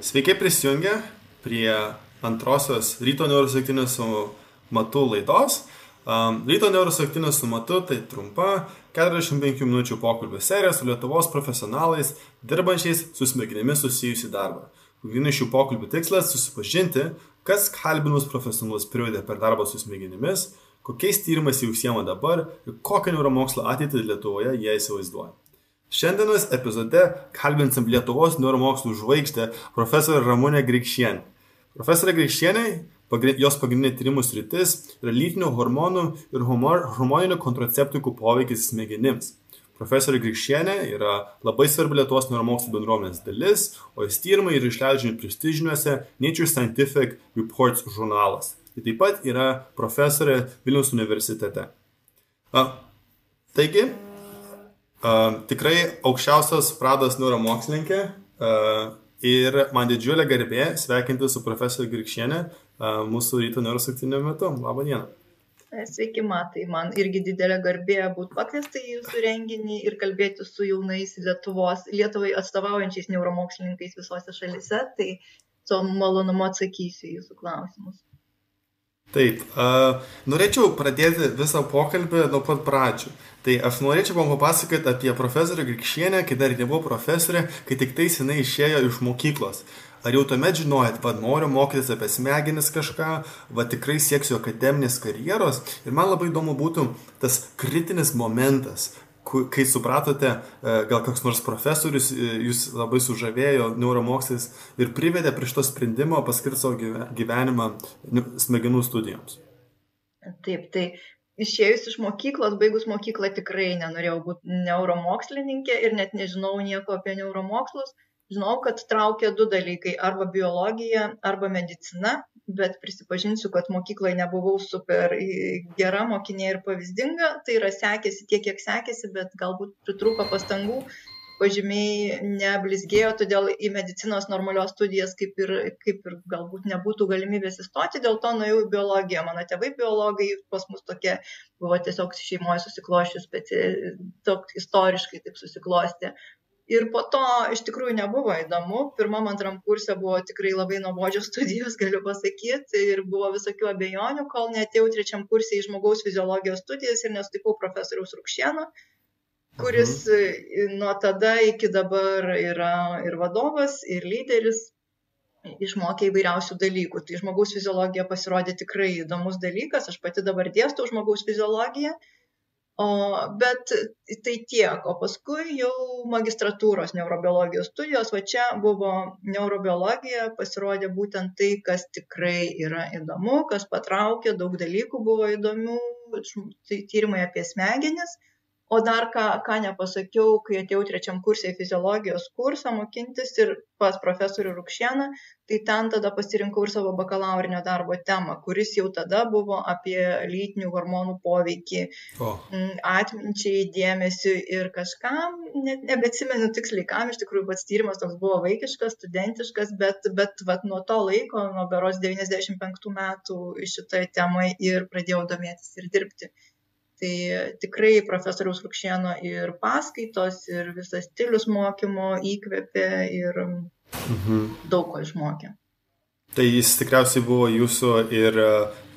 Sveiki prisijungę prie antrosios ryto neurosaktinės su matu laidos. Um, ryto neurosaktinės su matu tai trumpa 45 minučių pokalbio serija su Lietuvos profesionalais, dirbančiais su smegenimis susijusi darbą. Pagrindinis šių pokalbių tikslas - susipažinti, kas kalbinus profesionalus privedė per darbą su smegenimis, kokiais tyrimais jie užsiema dabar ir kokią neuromokslo ateitį Lietuvoje jie įsivaizduoja. Šiandienos epizode kalbinsim Lietuvos neuromokslų žvaigždę profesorę Ramonę Grikšienę. Profesorė Grikšienė, jos pagrindinė tyrimų sritis yra lytinių hormonų ir hormoninių kontraceptikų poveikis smegenims. Profesorė Grikšienė yra labai svarbi Lietuvos neuromokslų bendruomenės dalis, o jos tyrimai yra išleidžiami prestižiniuose Nature Scientific Reports žurnalas. Ji taip pat yra profesorė Vilnius universitete. A, taigi, Uh, tikrai aukščiausios prados neuromokslininkė uh, ir man didžiulė garbė sveikinti su profesorė Girkšienė uh, mūsų ryto neurosaktinio metu. Labą dieną. Sveiki, matai, man irgi didelė garbė būti pakviesta į jūsų renginį ir kalbėti su jaunais Lietuvos, Lietuvai atstovaujančiais neuromokslininkais visose šalise, tai su malonumu atsakysiu jūsų klausimus. Taip, uh, norėčiau pradėti visą pokalbį nuo pat pradžių. Tai aš norėčiau man papasakoti apie profesorę Grikšienę, kai dar nebuvo profesorė, kai tik tai jinai išėjo iš mokyklos. Ar jau tuomet žinojot, vad noriu mokytis apie smegenis kažką, vad tikrai sieksiu akademinės karjeros ir man labai įdomu būtų tas kritinis momentas, kai supratote, e, gal koks nors profesorius e, jūs labai sužavėjo neuromokslais ir privedė prie šito sprendimo paskirti savo gyvenimą smegenų studijoms? Taip, tai išėjus iš mokyklos, baigus mokyklą tikrai nenorėjau būti neuromokslininkė ir net nežinau nieko apie neuromokslus. Žinau, kad traukia du dalykai - arba biologija, arba medicina, bet prisipažinsiu, kad mokykloje nebuvau super gera mokinė ir pavyzdinga, tai yra sekėsi tiek, kiek sekėsi, bet galbūt pritruko pastangų, pažymiai neblizgėjo, todėl į medicinos normalios studijas kaip ir, kaip ir galbūt nebūtų galimybės įstoti, dėl to nuėjau į biologiją. Mano tėvai biologai, pas mus tokie buvo tiesiog šeimoje susikloščius, bet toks istoriškai taip susiklosti ir po to iš tikrųjų nebuvo įdomu pirmam antram kurse buvo tikrai labai nuobodžios studijos galiu pasakyt ir buvo visokių abejonių kol neatėjau trečiam kurse į žmogaus fiziologijos studijas ir nesutikau profesoriaus rukšėno kuris mhm. nuo tada iki dabar yra ir vadovas ir lyderis išmokė įvairiausių dalykų. Tai žmogaus fiziologija pasirodė tikrai įdomus dalykas. Aš pati dabar dėstau žmogaus fiziologiją O, bet tai tiek, o paskui jau magistratūros neurobiologijos studijos, va čia buvo neurobiologija, pasirodė būtent tai, kas tikrai yra įdomu, kas patraukė, daug dalykų buvo įdomių, tai tyrimai apie smegenis o dar ką ką nepasakiau kai atėjau trečiam kurse į fiziologijos kursą mokintis ir pas profesorių rukšėną tai ten tada pasirinkau ir savo bakalaurinio darbo temą kuris jau tada buvo apie lytinių hormonų poveikį o. atminčiai dėmesiui ir kažkam net nebeatsimenu tiksliai kam iš tikrųjų pats tyrimas toks buvo vaikiškas studentiškas bet bet vat nuo to laiko nuo berods devyniasdešim penktų metų šitoj temoj ir pradėjau domėtis ir dirbti tai tikrai profesoriaus Lukšieno ir paskaitos, ir visas stilius mokymo įkvėpė ir mhm. daug ko išmokė. Tai jis tikriausiai buvo jūsų ir,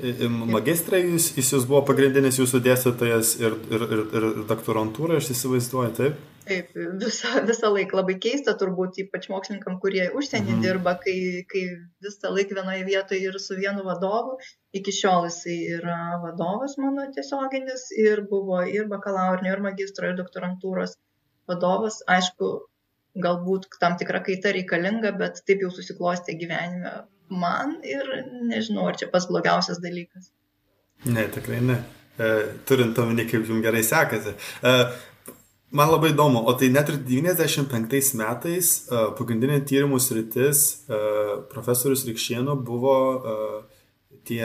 ir magistrai, jis, jis buvo pagrindinis jūsų dėstytojas ir, ir, ir, ir doktorantūra, aš įsivaizduoju, taip? Taip, visą, visą laiką labai keista turbūt, ypač mokslininkam, kurie užsienį mhm. dirba, kai, kai visą laiką vienoje vietoje ir su vienu vadovu. Iki šiol jisai yra vadovas mano tiesioginis ir buvo ir bakalaurinio, ir magistro, ir doktorantūros vadovas. Aišku, galbūt tam tikra kaita reikalinga, bet taip jau susiklostė gyvenime man ir nežinau, ar čia pats blogiausias dalykas. Ne, tikrai ne. E, turint omeny, kaip jums gerai sekasi. Man labai įdomu, o tai net ir 95 metais e, pagrindinė tyrimų sritis e, profesorius Rikšieno buvo e, tie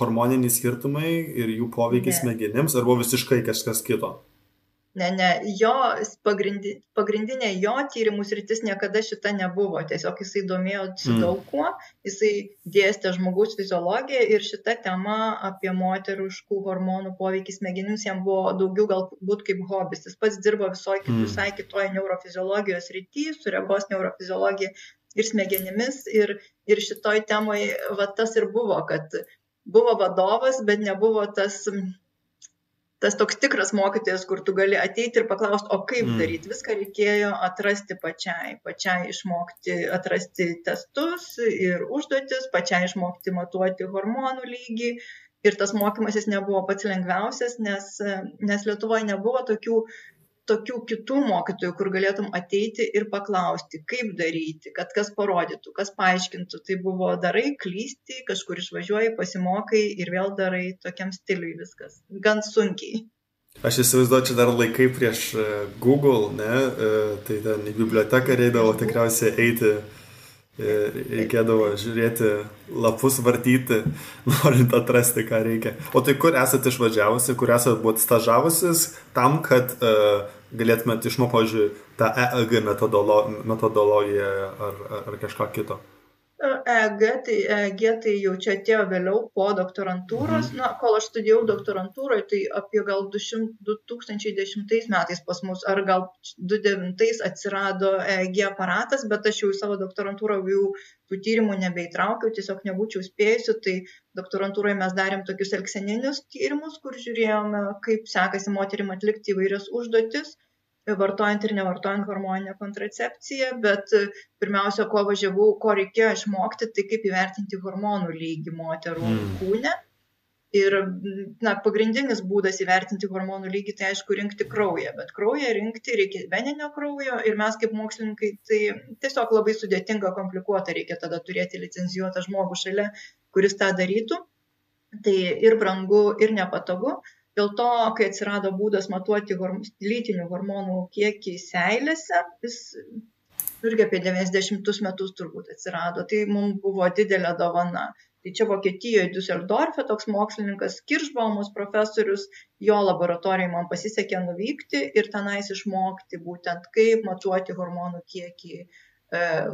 hormoniniai skirtumai ir jų poveikis smegenims, ar buvo visiškai kažkas kito? Ne ne jo pagrindi pagrindinė jo tyrimų sritis niekada šita nebuvo tiesiog jisai domėjosi mm. daug kuo jisai dėstė žmogaus fiziologiją ir šita tema apie moteriškų hormonų poveikį smegenims jam buvo daugiau galbūt kaip hobis jis pats dirbo visoj mm. visai kitoj neurofiziologijos srity su regos neurofiziologija ir smegenimis. Ir, ir šitoj temai va, tas ir buvo, kad buvo vadovas, bet nebuvo tas tas toks tikras mokytojas, kur tu gali ateiti ir paklausti, o kaip mm. daryti. Viską reikėjo atrasti pačiai, pačiai išmokti atrasti testus ir užduotis, pačiai išmokti matuoti hormonų lygį. Ir tas mokymasis nebuvo pats lengviausias, nes, nes Lietuvoje nebuvo tokių tokių kitų mokytojų, kur galėtum ateiti ir paklausti, kaip daryti, kad kas parodytų, kas paaiškintų. Tai buvo darai, klysti, kažkur išvažiuoji, pasimokai ir vėl darai tokiam stiliui viskas. Gan sunkiai. Aš įsivaizduoju, čia dar laikai prieš e, Google, ne, e, tai ten į biblioteką reidavo tikriausiai eiti reikėdavo žiūrėti lapus, vartyti, norint atrasti, ką reikia. O tai kur esate išvažiavusi, kur esate buvot stažavusis tam, kad uh, galėtumėte išmokti, pavyzdžiui, tą EEG metodolo metodologiją ar, ar, ar kažką kito? EG, tai EG tai jau čia atėjo vėliau po doktorantūros. Mhm. Na, kol aš studijavau doktorantūroje, tai apie gal 200, 2010 metais pas mus, ar gal 2009 atsirado EG aparatas, bet aš jau į savo doktorantūrą jau tų tyrimų nebeįtraukiau, tiesiog nebūčiau spėjusi. Tai doktorantūroje mes darėm tokius elkseninius tyrimus, kur žiūrėjome, kaip sekasi moterim atlikti įvairias užduotis vartojant ir nevartojant hormoninę kontracepciją, bet e, pirmiausia, ko važiavau, ko reikėjo išmokti, tai kaip įvertinti hormonų lygį moterų mm. kūne. Ir na, pagrindinis būdas įvertinti hormonų lygį, tai aišku, rinkti kraują, bet kraują rinkti reikia veninio kraujo ir mes kaip mokslininkai, tai tiesiog labai sudėtinga, komplikuota, reikia tada turėti licencijuotą žmogų šalia, kuris tą darytų. Tai ir brangu, ir nepatogu. Dėl to, kai atsirado būdas matuoti horm lytinių hormonų kiekį seilėse, jis irgi apie 90 metus turbūt atsirado, tai mums buvo didelė dovana. Tai čia Vokietijoje, Düsseldorfe toks mokslininkas Kiršbaumas profesorius, jo laboratorijai man pasisekė nuvykti ir tenais išmokti būtent, kaip matuoti hormonų kiekį e,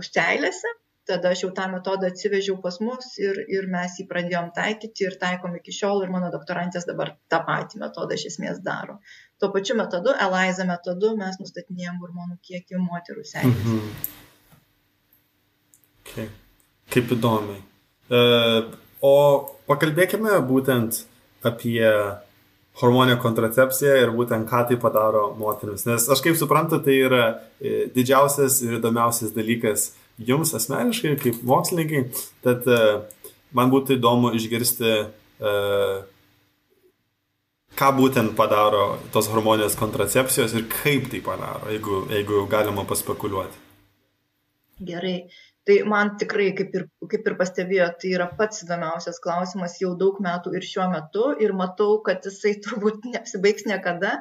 seilėse tada aš jau tą metodą atsivežiau pas mus ir, ir mes jį pradėjom taikyti ir taikom iki šiol ir mano doktorantės dabar tą patį metodą iš esmės daro. Tuo pačiu metodu, ELIZA metodu, mes nustatinėjom hormonų kiekį moterų seilėse. Mhm. Okay. Kaip įdomiai. Uh, o pakalbėkime būtent apie hormonę kontracepciją ir būtent ką tai padaro moteriams. Nes aš kaip suprantu, tai yra e, didžiausias ir įdomiausias dalykas jums asmeniškai, kaip mokslininkai, tad e, man būtų įdomu išgirsti, e, ką būtent padaro tos hormonijos kontracepcijos ir kaip tai padaro, jeigu, jeigu galima paspekuliuoti. Gerai. Tai man tikrai, kaip ir, kaip ir pastebėjo, tai yra pats įdomiausias klausimas jau daug metų ir šiuo metu ir matau, kad jisai turbūt neapsibaigs niekada,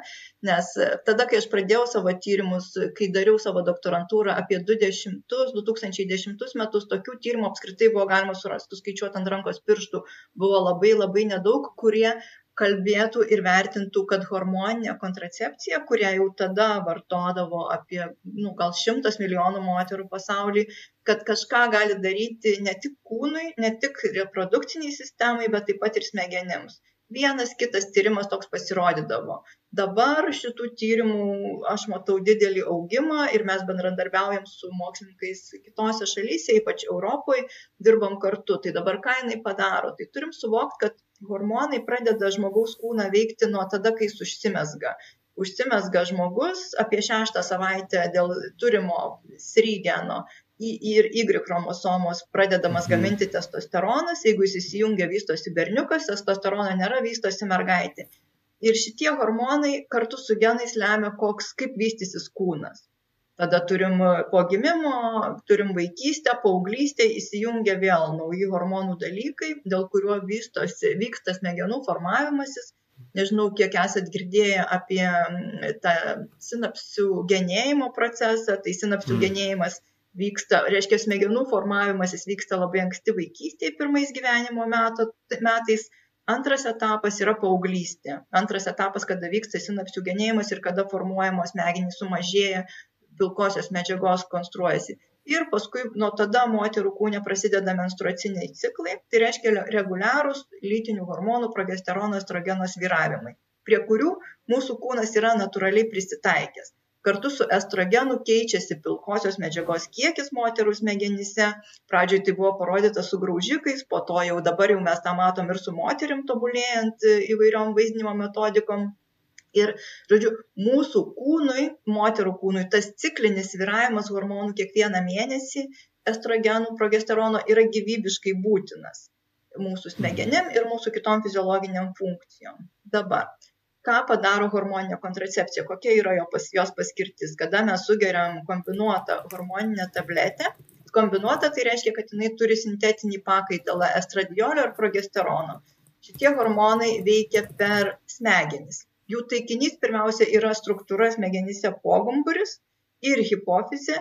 nes tada, kai aš pradėjau savo tyrimus, kai dariau savo doktorantūrą apie 20, 2010 metus, tokių tyrimų apskritai buvo galima surasti, skaičiuoti ant rankos pirštų, buvo labai labai nedaug, kurie kalbėtų ir vertintų, kad hormoninė kontracepcija, kurią jau tada vartodavo apie, nu, gal šimtas milijonų moterų pasaulyje, kad kažką gali daryti ne tik kūnui, ne tik reprodukciniai sistemai, bet taip pat ir smegenims. Vienas kitas tyrimas toks pasirodydavo. Dabar šitų tyrimų aš matau didelį augimą ir mes bendradarbiaujam su mokslininkais kitose šalyse, ypač Europoje, dirbam kartu. Tai dabar ką jinai padaro? Tai turim suvokti, kad hormonai pradeda žmogaus kūną veikti nuo tada, kai jis užsimesga. Užsimesga žmogus apie šeštą savaitę dėl turimo srygeno ir Y chromosomos pradedamas mhm. gaminti testosteronas, jeigu jis įsijungia vystosi berniukas, testosterono nėra, vystosi mergaitė. Ir šitie hormonai kartu su genais lemia, koks, kaip vystysis kūnas. Tada turim e, po gimimo, turim vaikystę, paauglystę, įsijungia vėl nauji hormonų dalykai, dėl kuriuo vystosi, vyksta smegenų formavimasis. Nežinau, kiek esat girdėję apie tą sinapsių genėjimo procesą, tai sinapsių mm. genėjimas vyksta, reiškia, smegenų formavimasis vyksta labai anksti vaikystėje, pirmais gyvenimo meto, metais. Antras etapas yra paauglystė. Antras etapas, kada vyksta sinapsių genėjimas ir kada formuojamos smegenys sumažėja, pilkosios medžiagos konstruojasi. Ir paskui nuo tada moterų kūne prasideda menstruaciniai ciklai, tai reiškia reguliarūs lytinių hormonų progesterono estrogeno sviravimai, prie kurių mūsų kūnas yra natūraliai prisitaikęs. Kartu su estrogenu keičiasi pilkosios medžiagos kiekis moterų smegenyse. Pradžioj tai buvo parodyta su graužikais, po to jau dabar jau mes tą matom ir su moterim tobulėjant įvairiom vaizdinimo metodikom. Ir, žodžiu, mūsų kūnui, moterų kūnui, tas ciklinis viravimas hormonų kiekvieną mėnesį estrogenų, progesterono yra gyvybiškai būtinas mūsų smegenim ir mūsų kitom fiziologiniam funkcijom. Dabar, ką padaro hormoninė kontracepcija, kokia yra jo pas, jos paskirtis, kada mes sugeriam kombinuotą hormoninę tabletę. Kombinuota tai reiškia, kad jinai turi sintetinį pakaitalą estradiolio ir progesterono. Šitie hormonai veikia per smegenis. Jų taikinys pirmiausia yra struktūra smegenyse pogumburis ir hipofizė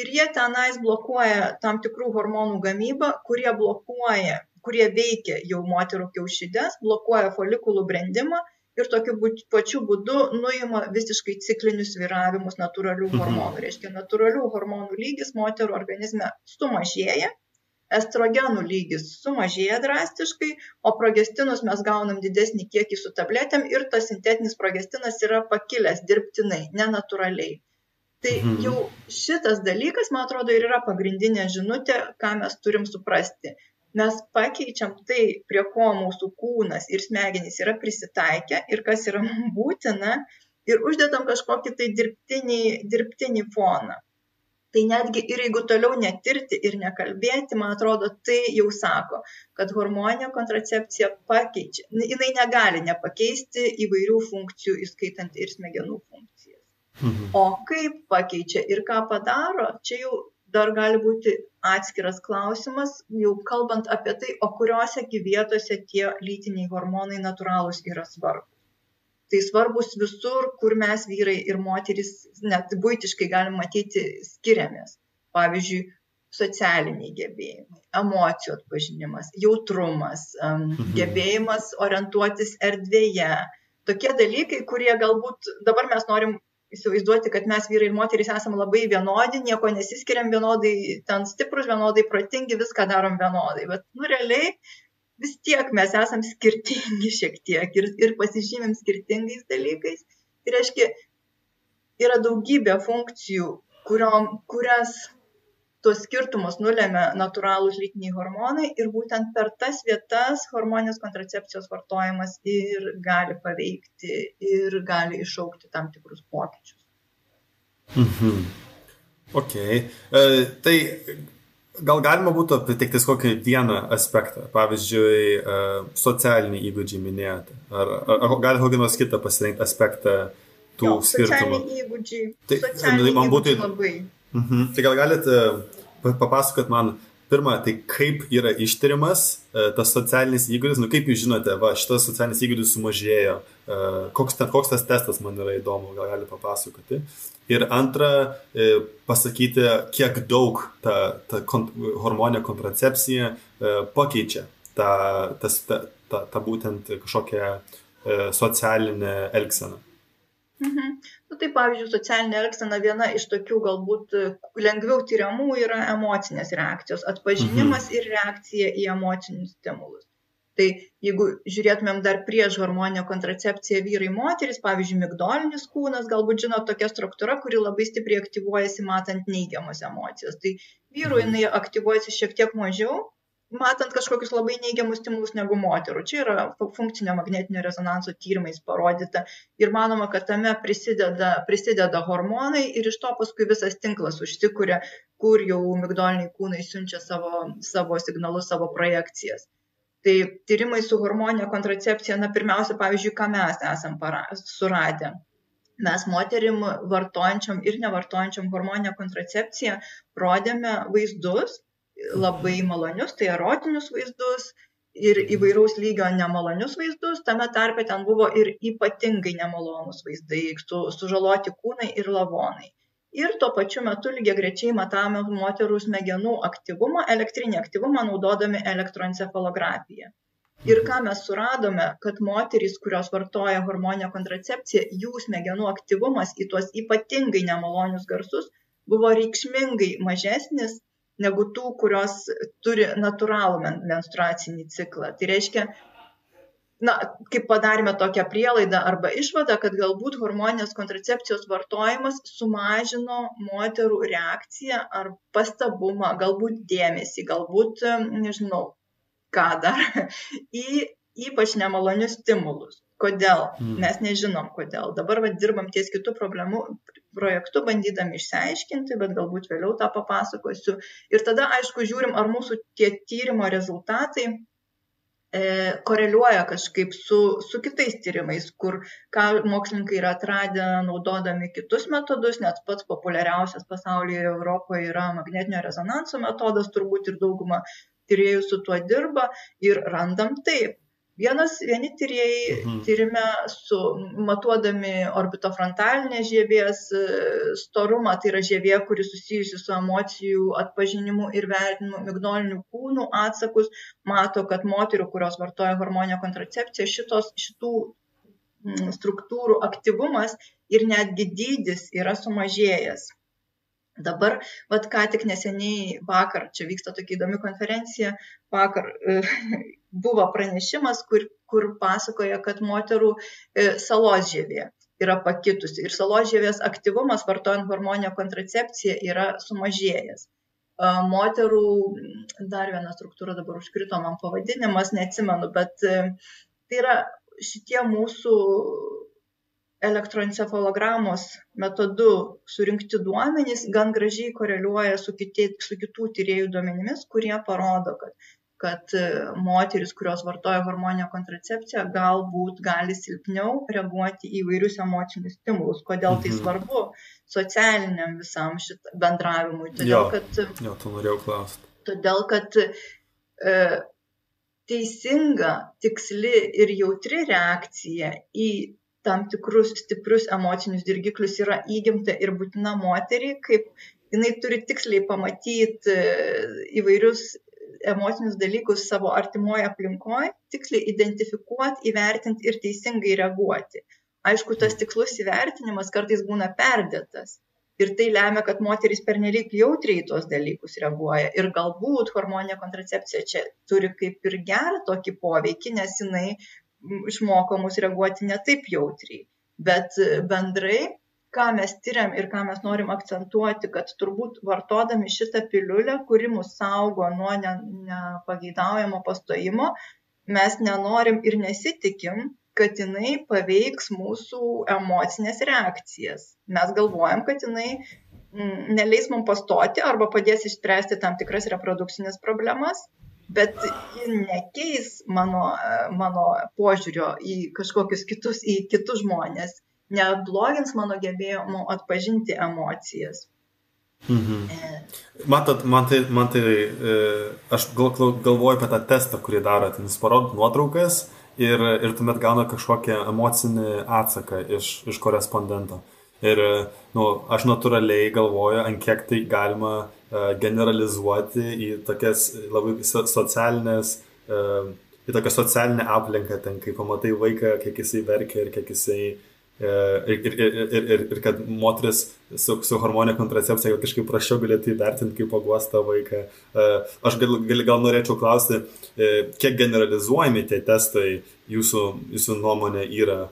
ir jie tenais blokuoja tam tikrų hormonų gamybą, kurie blokuoja kurie veikia jau moterų kiaušides, blokuoja folikulų brendimą ir tokiu pačiu būdu nuima visiškai ciklinius viravimus natūralių mhm. hormonų. Reiškia, natūralių hormonų lygis moterų organizme sumažėja, estrogenų lygis sumažėja drastiškai, o progestinus mes gaunam didesnį kiekį su tabletėm ir tas sintetinis progestinas yra pakilęs dirbtinai, nenatūraliai. Tai mhm. jau šitas dalykas, man atrodo, ir yra pagrindinė žinutė, ką mes turim suprasti mes pakeičiam tai, prie ko mūsų kūnas ir smegenys yra prisitaikę ir kas yra mums būtina ir uždedam kažkokį tai dirbtinį, dirbtinį foną. Tai netgi ir jeigu toliau netirti ir nekalbėti, man atrodo, tai jau sako, kad hormoninė kontracepcija pakeičia, jinai negali nepakeisti įvairių funkcijų, įskaitant ir smegenų funkcijas. Mhm. O kaip pakeičia ir ką padaro, čia jau dar gali būti atskiras klausimas, jau kalbant apie tai, o kuriuose vietose tie lytiniai hormonai natūralūs yra svarbus. Tai svarbus visur, kur mes vyrai ir moteris net būtiškai galim matyti skiriamės. Pavyzdžiui, socialiniai gebėjimai, emocijų atpažinimas, jautrumas, mhm. gebėjimas orientuotis erdvėje. Tokie dalykai, kurie galbūt dabar mes norim įsivaizduoti, kad mes vyrai ir moterys esame labai vienodi, nieko nesiskiriam vienodai, ten stiprus, vienodai protingi, viską darom vienodai. Bet, nu, realiai vis tiek mes esam skirtingi šiek tiek ir, ir pasižymėm skirtingais dalykais. Tai reiškia, yra daugybė funkcijų, kuriom, kurias tuos skirtumus nulėmė natūralūs lytiniai hormonai ir būtent per tas vietas hormoninės kontracepcijos vartojimas ir gali paveikti ir gali iššaukti tam tikrus pokyčius. Mhm. Ok. E, tai gal galima būtų pateiktis kokį vieną aspektą, pavyzdžiui, e, socialiniai įgūdžiai minėjote. Ar, ar, ar gali kokį nors kitą pasirinkti aspektą tų jo, skirtumų? Socialiniai įgūdžiai. Tai, socialiniai man būtų labai. Mhm. Tai gal galite papasakot man, pirmą, tai kaip yra ištiriamas e, tas socialinis įgūdis, nu kaip jūs žinote, va, šitas socialinis įgūdis sumažėjo, e, koks, ten, koks tas testas man yra įdomu, gal gali papasakoti. Ir antra, e, pasakyti, kiek daug ta, ta kont, hormonė kontracepcija pakeičia tą, tas, ta, ta, ta būtent kažkokią socialinę elgseną. Mhm. Nu, tai pavyzdžiui, socialinė elgsena viena iš tokių galbūt e, lengviau tyriamų yra emocinės reakcijos, atpažinimas mhm. ir reakcija į emocinius stimulus. Tai jeigu žiūrėtumėm dar prieš hormoninę kontracepciją vyrai moteris, pavyzdžiui, migdolinis kūnas, galbūt žino tokia struktūra, kuri labai stipriai aktyvuojasi matant neigiamas emocijas. Tai vyrų jinai aktyvuojasi šiek tiek mažiau, matant kažkokius labai neigiamus stimulus negu moterų. Čia yra funkcinio magnetinio rezonanso tyrimais parodyta ir manoma, kad tame prisideda, prisideda hormonai ir iš to paskui visas tinklas užsikuria, kur jau migdoliniai kūnai siunčia savo, savo signalus, savo projekcijas. Tai tyrimai su hormoninė kontracepcija, na pirmiausia, pavyzdžiui, ką mes esam para, suradę. Mes moterim vartojančiam ir nevartojančiam hormoninę kontracepciją rodėme vaizdus, labai malonius, tai erotinius vaizdus ir įvairaus lygio nemalonius vaizdus, tame tarpe ten buvo ir ypatingai nemalonus vaizdai, su, sužaloti kūnai ir lavonai. Ir tuo pačiu metu lygiai grečiai matavome moterų smegenų aktyvumą, elektrinį aktyvumą naudodami elektroencefalografiją. Ir ką mes suradome, kad moterys, kurios vartoja hormoninę kontracepciją, jų smegenų aktyvumas į tuos ypatingai nemalonius garsus buvo reikšmingai mažesnis negu tų, kurios turi natūralų menstruacinį ciklą. Tai reiškia, na, kaip padarėme tokią prielaidą arba išvadą, kad galbūt hormoninės kontracepcijos vartojimas sumažino moterų reakciją ar pastabumą, galbūt dėmesį, galbūt, nežinau, ką dar, į ypač nemalonius stimulus. Kodėl? Mm. Mes nežinom, kodėl. Dabar va, dirbam ties kitų problemų projektu, bandydami išsiaiškinti, bet galbūt vėliau tą papasakosiu. Ir tada, aišku, žiūrim, ar mūsų tie tyrimo rezultatai koreliuoja kažkaip su, su kitais tyrimais, kur ką mokslininkai yra atradę naudodami kitus metodus, net pats populiariausias pasaulyje Europoje yra magnetinio rezonanso metodas, turbūt ir dauguma tyriejų su tuo dirba ir randam taip, Vienas, vieni tyrėjai mhm. tyrime su matuodami orbitofrontalinės žievės e, storumą, tai yra žievė, kuri susijusi su emocijų atpažinimu ir vertinimu mignolinių kūnų atsakus, mato, kad moterių, kurios vartoja hormonio kontracepciją, šitos, šitų struktūrų aktyvumas ir netgi dydis yra sumažėjęs. Dabar, vad ką tik neseniai vakar, čia vyksta tokia įdomi konferencija, vakar e, buvo pranešimas, kur, kur pasakoja, kad moterų e, salos žievė yra pakitusi ir salos žievės aktyvumas vartojant hormonio kontracepciją yra sumažėjęs. Moterų, dar viena struktūra dabar užkrito man pavadinimas, neatsimenu, bet e, tai yra šitie mūsų elektroencefalogramos metodu surinkti duomenys gan gražiai koreliuoja su, kiti, su kitų tyriejų duomenimis, kurie parodo, kad, kad e, moteris, kurios vartoja hormoninę kontracepciją, galbūt gali silpniau reaguoti į vairius emocinius stimulus. Kodėl tai mhm. svarbu socialiniam visam šitą bendravimui? Todėl, jo, kad, jo, tu norėjau klausti. Todėl, kad e, teisinga, tiksli ir jautri reakcija į tam tikrus stiprius emocinius dirgiklius yra įgimta ir būtina moteriai, kaip jinai turi tiksliai pamatyti e, įvairius emocinius dalykus savo artimoje aplinkoje, tiksliai identifikuoti, įvertinti ir teisingai reaguoti. Aišku, tas tikslus įvertinimas kartais būna perdėtas. Ir tai lemia, kad moteris pernelyg jautriai tuos dalykus reaguoja. Ir galbūt hormoninė kontracepcija čia turi kaip ir gerą tokį poveikį, nes jinai išmoko mus reaguoti ne taip jautriai. Bet e, bendrai, ką mes tyriam ir ką mes norim akcentuoti, kad turbūt vartodami šitą piliulę, kuri mus saugo nuo nepageidaujamo pastojimo, mes nenorim ir nesitikim, kad jinai paveiks mūsų emocinės reakcijas. Mes galvojam, kad jinai neleis mums pastoti arba padės išspręsti tam tikras reprodukcinės problemas, bet ji nekeis mano, mano požiūrio į kažkokius kitus, į kitus žmonės, neblogins mano gebėjimo atpažinti emocijas. Mhm. E. Matot, man tai, man tai e, aš gal, galvoju apie tą testą, kurį daro, ten jis parodo nuotraukas ir, ir tuomet gauna kažkokią emocinį atsaką iš, iš korespondento. Ir nu, aš natūraliai galvoju, ant kiek tai galima E, generalizuoti į tokias labai socialinės, e, į tokią socialinę aplinką, ten kai pamatai vaiką, kiek jisai verkia ir kiek jisai e, Ir, ir, ir, ir, ir kad moteris su, su hormonė kontracepcija kažkaip prašiau galėtų įvertinti, kaip paguostą vaiką. Aš gal, gal, gal norėčiau klausti, kiek generalizuojami tie testai jūsų, jūsų nuomonė yra.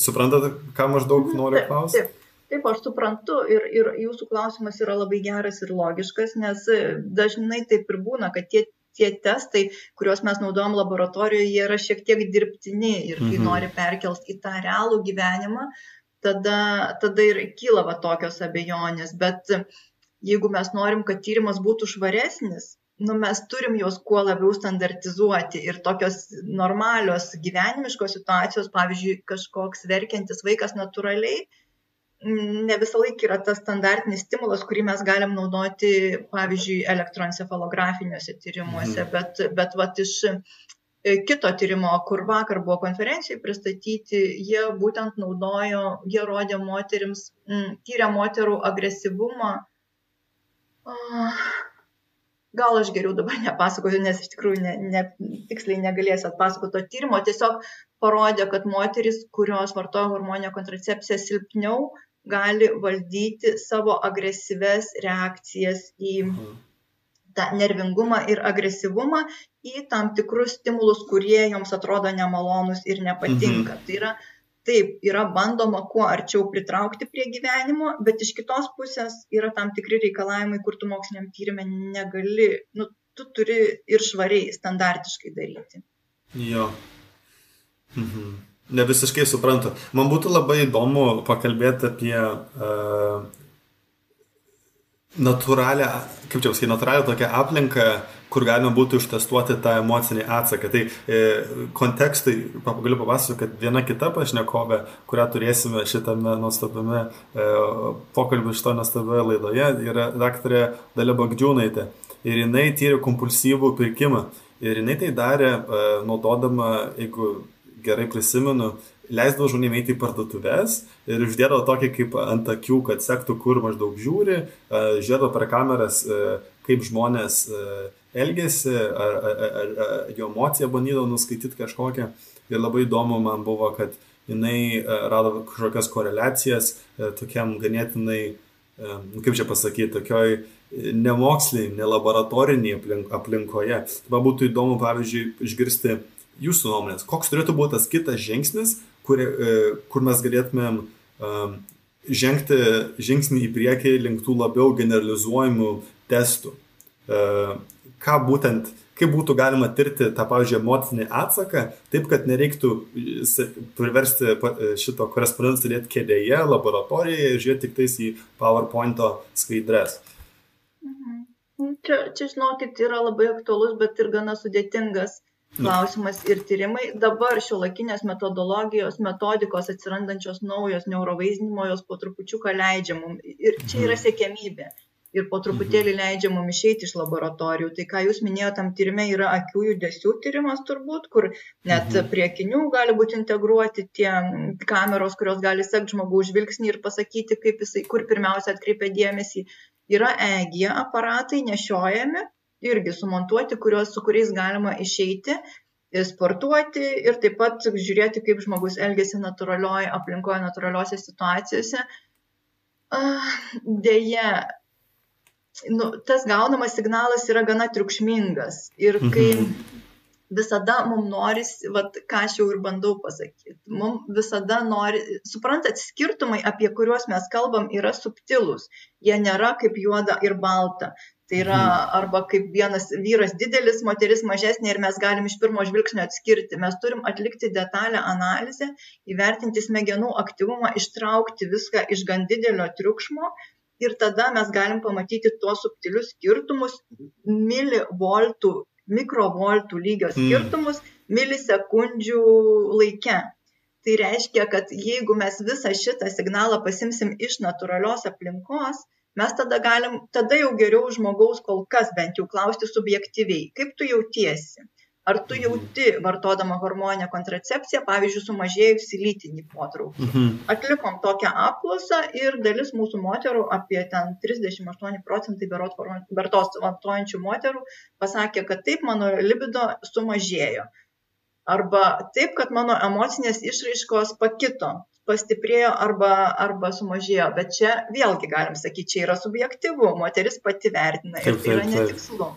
Suprantate, ką maždaug noriu klausti? Taip, taip. Taip, aš suprantu ir, ir jūsų klausimas yra labai geras ir logiškas, nes e, dažnai taip ir būna, kad tie, tie testai, kuriuos mes naudojam laboratorijoje, jie yra šiek tiek dirbtini ir kai mhm. nori perkelti į tą realų gyvenimą, tada, tada ir kyla va tokios abejonės. Bet jeigu mes norim, kad tyrimas būtų švaresnis, nu, mes turim juos kuo labiau standartizuoti ir tokios normalios gyvenimiškos situacijos, pavyzdžiui, kažkoks verkiantis vaikas natūraliai, ne visą laiką yra tas standartinis stimulas, kurį mes galim naudoti, pavyzdžiui, elektroencefalografiniuose tyrimuose, mhm. bet, bet vat, iš e, kito tyrimo, kur vakar buvo konferencijai pristatyti, jie būtent naudojo, jie rodė moterims, m, tyrė moterų agresyvumą. Gal aš geriau dabar nepasakosiu, nes iš tikrųjų ne, ne, tiksliai negalėsiu atpasakoti to tyrimo, tiesiog parodė, kad moteris, kurios vartoja hormonę kontracepciją silpniau, gali valdyti savo agresyves reakcijas į, tą nervingumą ir agresyvumą į tam tikrus stimulus, kurie joms atrodo nemalonus ir nepatinka. Mhm. Tai yra, taip, yra bandoma kuo arčiau pritraukti prie gyvenimo, bet iš kitos pusės yra tam tikri reikalavimai, kur tu moksliniam tyrimė negali, nu, tu turi ir švariai, standartiškai daryti. Jo. Mhm. Ne visiškai suprantu. Man būtų labai įdomu pakalbėti apie uh, natūralią, kaip čia pasakyti, natūralią tokią aplinką, kur galima būtų ištestuoti tą emocinį atsaką. Tai e, kontekstai, galiu papasakoti, kad viena kita pašnekovė, kurią turėsime šitame nuostabiame e, pokalbį šito nuostabioje laidoje, yra daktarė Dalė Bagdžiūnaitė. Ir jinai tyrė kompulsyvų pirkimą. Ir jinai tai darė e, naudodama, jeigu gerai prisimenu, leisdavo žmonėms eiti į parduotuvės ir uždėdavo tokį kaip ant akių, kad sektų, kur maždaug žiūri, e, žiūrėdavo per kameras, e, kaip žmonės elgesį, ar, ar, ar, ar jo emociją bandydavo nuskaityti kažkokią. Ir labai įdomu man buvo, kad jinai rado kažkokias koreliacijas tokiam ganėtinai, nu, kaip čia pasakyti, tokioj nemokslinėje, nelaboratoriniai aplink, aplinkoje. Man būtų įdomu, pavyzdžiui, išgirsti jūsų nuomonės, koks turėtų būti tas kitas žingsnis, kur, e, kur mes galėtumėm um, žengti žingsnį į priekį link tų labiau generalizuojamų testų. Uh, ką būtent, kaip būtų galima tirti tą, pavyzdžiui, emocinį atsaką, taip, kad nereiktų priversti šito korespondentą sėdėti kėdėje, laboratorijoje ir žiūrėti tik tais į PowerPoint skaidres. Mhm. Čia, čia, žinokit, yra labai aktuolus, bet ir gana sudėtingas klausimas ir tyrimai. Dabar šiuolaikinės metodologijos, metodikos atsirandančios naujos neurovaizdinimo, jos po trupučiuką leidžia mums. Ir čia yra mhm. sėkiamybė. Ir po truputėlį mhm. leidžia mums išeiti iš laboratorijų. Tai, ką jūs minėjote, tam tyrimė yra akių judesių tyrimas turbūt, kur net mhm. prie akinių gali būti integruoti tie kameros, kurios gali sekti žmogaus žvilgsnį ir pasakyti, kaip jisai, kur pirmiausia atkreipia dėmesį. Yra EG aparatai nešiojami, irgi sumontuoti, kuriuos, su kuriais galima išeiti, sportuoti ir taip pat žiūrėti, kaip žmogus elgesi natūralioje aplinkoje, natūraliuose situacijose. Deja, nu, tas gaunamas signalas yra gana triukšmingas ir kai mhm. visada mums norisi, vat, ką aš jau ir bandau pasakyti, mums visada nori, suprantat, skirtumai, apie kuriuos mes kalbam, yra subtilūs, jie nėra kaip juoda ir balta. Tai yra mhm. arba kaip vienas vyras didelis, moteris mažesnė ir mes galim iš pirmo žvilgsnio atskirti. Mes turim atlikti detalę analizę, įvertinti smegenų aktyvumą, ištraukti viską iš gan didelio triukšmo ir tada mes galim pamatyti tuos subtilius skirtumus, milivoltų, mikrovoltų lygio mhm. skirtumus mm. milisekundžių laike. Tai reiškia, kad jeigu mes visą šitą signalą pasimsim iš natūralios aplinkos, mes tada galim, tada jau geriau žmogaus kol kas bent jau klausti subjektyviai, kaip tu jautiesi. Ar tu mhm. jauti, vartodama hormoninę kontracepciją, pavyzdžiui, sumažėjusi lytinį potraukį. Mhm. Atlikom tokią apklausą ir dalis mūsų moterų, apie ten 38 procentai bertos vartojančių moterų, pasakė, kad taip, mano libido sumažėjo. Arba taip, kad mano emocinės išraiškos pakito pastiprėjo arba, arba sumažėjo. Bet čia vėlgi galim sakyti, čia yra subjektivu, moteris pati vertina ir tai yra netikslu.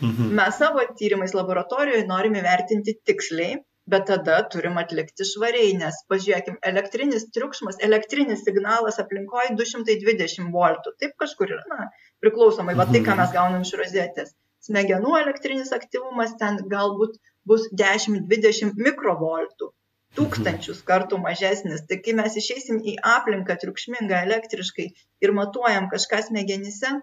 Mhm. Mes savo tyrimais laboratorijoje norime vertinti tiksliai, bet tada turim atlikti švariai, nes pažiūrėkim, elektrinis triukšmas, elektrinis signalas aplinkoje 220 voltų. Taip kažkur yra, na, priklausomai, va tai, ką mhm. mes gaunam iš rozetės. Smegenų elektrinis aktyvumas ten galbūt bus 10-20 mikrovoltų tūkstančius kartų mažesnis. Tai kai mes išeisim į aplinką triukšmingą elektriškai ir matuojam kažką smegenyse,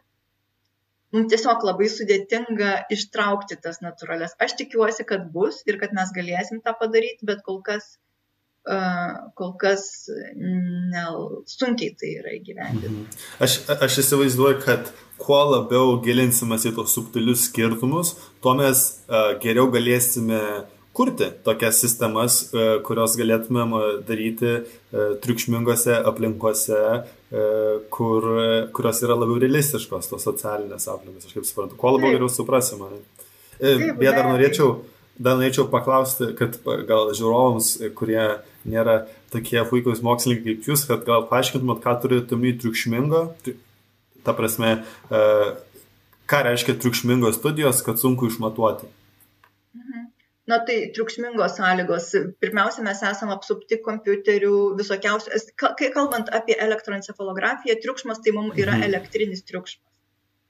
mums tiesiog labai sudėtinga ištraukti tas natūrales. Aš tikiuosi, kad bus ir kad mes galėsim tą padaryti, bet kol kas, uh, kol kas ne, sunkiai tai yra įgyvendinti. Mhm. Aš, aš įsivaizduoju, kad kuo labiau gilinsimės į tos subtilius skirtumus, tuo mes uh, geriau galėsime uh, kurti tokias sistemas, e, kurios galėtumėm e, daryti e, triukšmingose aplinkose, kur, kurios yra labiau realistiškos, tos socialinės aplinkos, aš kaip suprantu. Kuo labiau geriau suprasime. Beje, dar norėčiau, dar norėčiau paklausti, kad gal žiūrovams, kurie nėra tokie puikūs mokslininkai kaip jūs, kad gal paaiškintumėt, ką turite omeny triukšmingo, ta prasme, ką reiškia triukšmingos studijos, kad sunku išmatuoti? Na tai triukšmingos sąlygos. Pirmiausia, mes esame apsupti kompiuterių visokiausių. Kai kalbant apie elektroencefalografiją, triukšmas tai mums yra mhm. elektrinis triukšmas.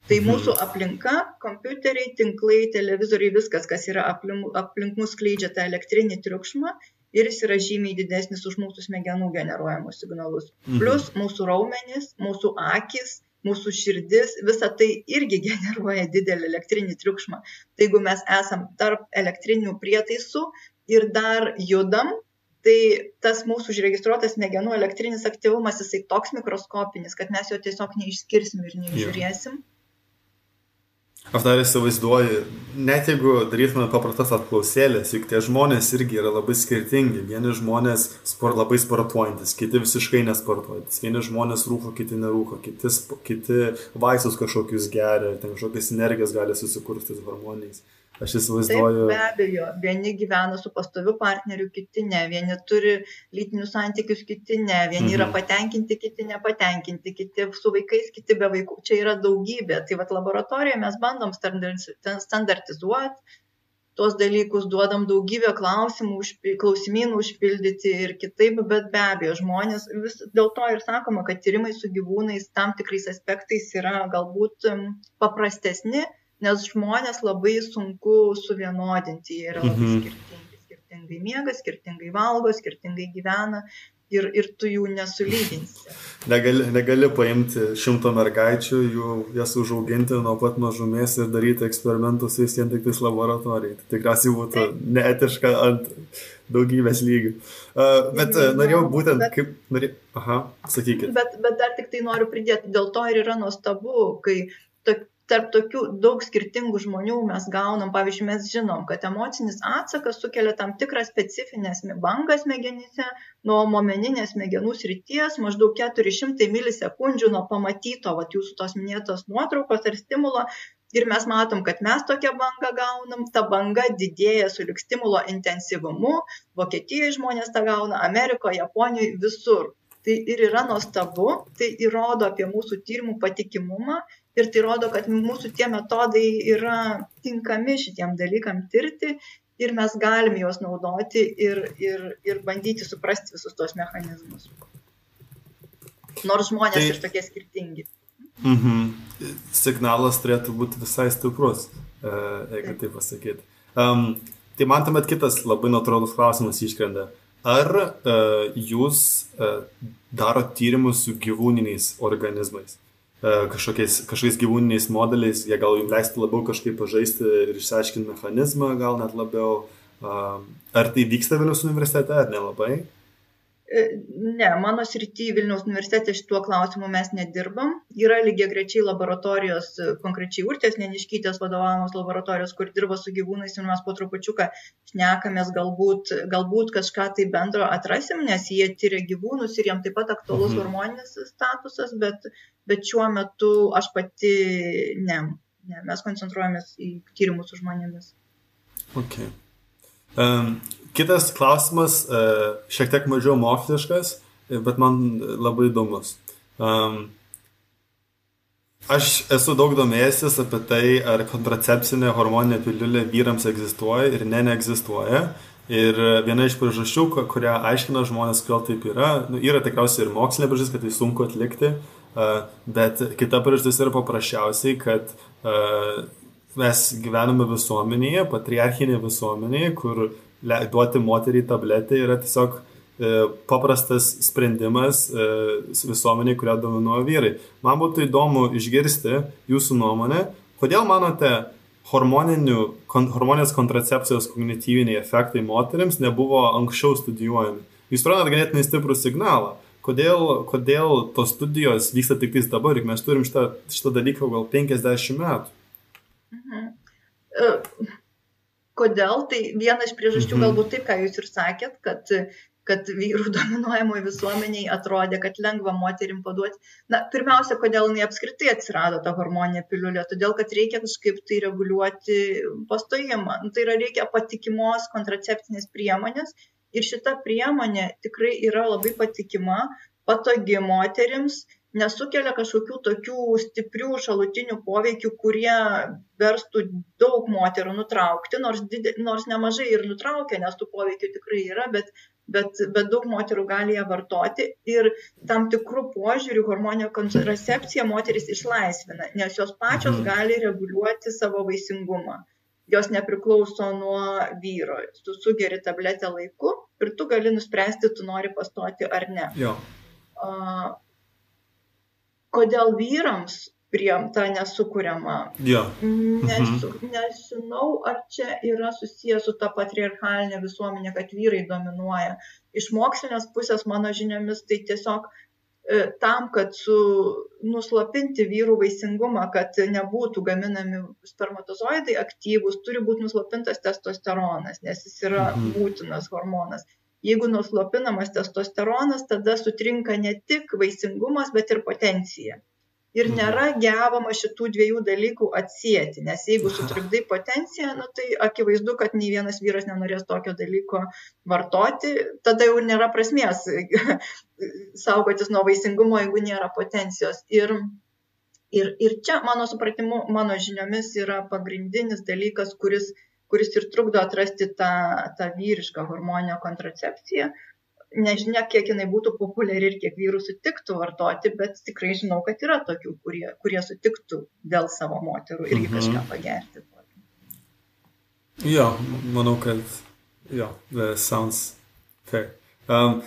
Tai mhm. mūsų aplinka, kompiuteriai, tinklai, televizoriai, viskas, kas yra aplink, aplink mus skleidžia tą elektrinį triukšmą ir jis yra žymiai didesnis už mūsų smegenų generuojamus signalus. Mhm. Plus mūsų raumenys, mūsų akis, mūsų širdis, visa tai irgi generuoja didelį elektrinį triukšmą. Tai jeigu mes esam tarp elektrinių prietaisų ir dar judam, tai tas mūsų užregistruotas smegenų elektrinis aktyvumas, jisai toks mikroskopinis, kad mes jo tiesiog neišskirsim ir neižiūrėsim. Yeah. Aš dar įsivaizduoju, net jeigu darytume paprastas apklausėlės, juk tie žmonės irgi yra labai skirtingi. Vieni žmonės sport, labai sportuojantis, kiti visiškai nesportuojantis. Vieni žmonės rūko, kiti nerūko, kiti, kiti vaistus kažkokius geria, ten kažkokias energijas gali susikurti harmonijais. Aš įsivaizduoju. Taip, be abejo, vieni gyvena su pastoviu partneriu, kiti ne, vieni turi lytinius santykius, kiti ne, vieni mhm. yra patenkinti, kiti nepatenkinti, kiti su vaikais, kiti be vaikų. Čia yra daugybė. Tai vad laboratorijoje mes bandom standartizuoti tuos dalykus, duodam daugybę klausimų, klausimynų užpildyti ir kitaip, bet be abejo, žmonės vis dėl to ir sakoma, kad tyrimai su gyvūnais tam tikrais aspektais yra galbūt paprastesni nes žmonės labai sunku suvienodinti, jie yra labai mhm. skirtingi, skirtingai miega, skirtingai valgo, skirtingai gyvena ir, ir tu jų nesulyginsi. Negali, negali paimti šimto mergaičių, jų, jas užauginti nuo pat mažumės ir daryti eksperimentus vis vien tik tais laboratorijai. Tai tikriausiai būtų neetiška ant daugybės lygių. Uh, bet uh, norėjau būtent bet, kaip... Norė... Aha, sakykit. Bet, bet dar tik tai noriu pridėti, dėl to ir yra nuostabu, kai to, tarp tokių daug skirtingų žmonių mes gaunam, pavyzdžiui, mes žinom, kad emocinis atsakas sukelia tam tikrą specifinę bangą smegenyse nuo momeninės smegenų srities maždaug 400 milisekundžių nuo pamatyto, va, jūsų tos minėtos nuotraukos ar stimulo. Ir mes matom, kad mes tokią bangą gaunam, ta banga didėja su lik stimulo intensyvumu, Vokietijoje žmonės tą gauna, Amerikoje, Japonijoje, visur. Tai ir yra nuostabu, tai įrodo apie mūsų tyrimų patikimumą ir tai rodo, kad mūsų tie metodai yra tinkami šitiem dalykam tirti ir mes galim juos naudoti ir, ir, ir bandyti suprasti visus tos mechanizmus. Nors žmonės tai... ir tokie skirtingi. Mhm. Signalas turėtų būti visai stiprus, e, jeigu taip, taip pasakyti. Um, tai man tuomet kitas labai natūralus klausimas iškrenda. Ar uh, jūs uh, daro tyrimus su gyvūniniais organizmais? E, kažkokiais, kažkokiais gyvūniniais modeliais, jie gal jums leistų labiau kažkaip pažaisti ir išsiaiškinti mechanizmą, gal net labiau. Ar tai vyksta Vilnius universitete, ar nelabai? E, ne, mano srity Vilniaus universitete šituo klausimu mes nedirbam. Yra lygiai grečiai laboratorijos, konkrečiai Urtės Neniškytės vadovavamos laboratorijos, kur dirba su gyvūnais ir mes po trupučiuką šnekamės, galbūt, galbūt kažką tai bendro atrasim, nes jie tyria gyvūnus ir jiems taip pat aktualus mhm. hormoninis statusas, bet, bet šiuo metu aš pati ne, ne, mes koncentruojamės į tyrimus su žmonėmis. Okay. Um, Kitas klausimas, e, šiek tiek mažiau moksliškas, bet man labai įdomus. Um, aš esu daug domėjęsis apie tai, ar kontracepcinė hormoninė piliulė vyrams egzistuoja ir ne neegzistuoja. Ir viena iš priežasčių, kurią aiškina žmonės, kodėl taip yra, nu, yra tikriausiai ir mokslinė priežastis, kad tai sunku atlikti, uh, bet kita priežastis yra paprasčiausiai, kad mes gyvename visuomenėje, patriarchinėje visuomenėje, kur duoti moteriai tabletę yra tiesiog e, paprastas sprendimas e, visuomeniai, kurią dominuoja vyrai. Man būtų įdomu išgirsti jūsų nuomonę, kodėl manote, hormoninės kontracepcijos kognityviniai efektai moteriams nebuvo anksčiau studijuojami. Jūs turit ganėtinai stiprų signalą. Kodėl, kodėl tos studijos vyksta tik tais dabar, juk mes turim šitą, šitą dalyką gal 50 metų? Mhm. Uh Kodėl? Tai viena iš priežasčių mhm. galbūt taip, ką jūs ir sakėt, kad, kad vyrų dominuojamoje visuomeniai atrodė, kad lengva moterim paduoti. Na, pirmiausia, kodėl jinai apskritai atsirado ta hormoninė piliulė? Todėl, kad reikia kažkaip tai reguliuoti pastojimą. Nu, tai yra reikia patikimos kontraceptinės priemonės ir šita priemonė tikrai yra labai patikima, patogi moterims nesukelia kažkokių tokių stiprių šalutinių poveikių, kurie verstų daug moterų nutraukti, nors, didė, nors nemažai ir nutraukia, nes tų poveikių tikrai yra, bet, bet, bet daug moterų gali ją vartoti ir tam tikrų požiūrių hormonio kontracepcija moteris išlaisvina, nes jos pačios mhm. gali reguliuoti savo vaisingumą jos nepriklauso nuo vyro. Tu sugeri tabletę laiku ir tu gali nuspręsti, tu nori pastoti ar ne. Jo. Uh, kodėl vyrams priimta nesukuriama? Jo. Nesu, mhm. Nežinau, ar čia yra susijęs su ta patriarchalinė visuomenė, kad vyrai dominuoja. Iš mokslinės pusės mano žiniomis tai tiesiog uh, tam, kad su, nuslopinti vyrų vaisingumą, kad nebūtų gaminami spermatozoidai aktyvūs, turi būti nuslopintas testosteronas, nes jis yra mhm. būtinas hormonas. Jeigu nuslopinamas testosteronas, tada sutrinka ne tik vaisingumas, bet ir potencija ir mhm. nėra gebama šitų dviejų dalykų atsijėti, nes jeigu sutrikdai potenciją, nu, tai akivaizdu, kad nei vienas vyras nenorės tokio dalyko vartoti, tada jau nėra prasmės saugotis nuo vaisingumo, jeigu nėra potencijos. Ir, ir, ir čia, mano supratimu, mano žiniomis yra pagrindinis dalykas, kuris, kuris ir trukdo atrasti tą, tą vyrišką hormonio kontracepciją, nežinia, kiek jinai būtų populiari ir kiek vyrų sutiktų vartoti, bet tikrai žinau, kad yra tokių, kurie, kurie sutiktų dėl savo moterų irgi mhm. kažką pagerti. Jo, manau, kad jo, sounds fair. Um,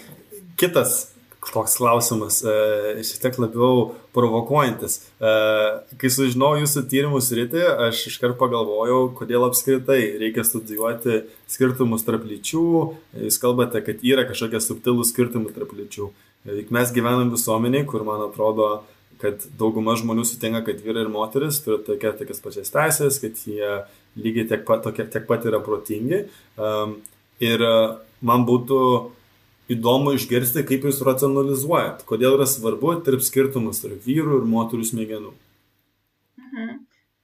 kitas toks klausimas, e, šiek tiek labiau provokuojantis. E, kai sužinojau jūsų tyrimus rytį, aš iškart pagalvojau, kodėl apskritai reikia studijuoti skirtumus tarp lyčių. Jūs kalbate, kad yra kažkokie subtilūs skirtumai tarp lyčių. E, juk mes gyvenam visuomeniai, kur man atrodo, kad dauguma žmonių sutinka, kad vyrai ir moteris turi tokia, tokias pačias teisės, kad jie lygiai tiek pat, tokie, tiek pat yra protingi. Um, ir man būtų įdomu išgirsti, kaip jūs racionalizuojat, kodėl yra svarbu tarp skirtumus tarp vyrų ir moterų smegenų. Mhm.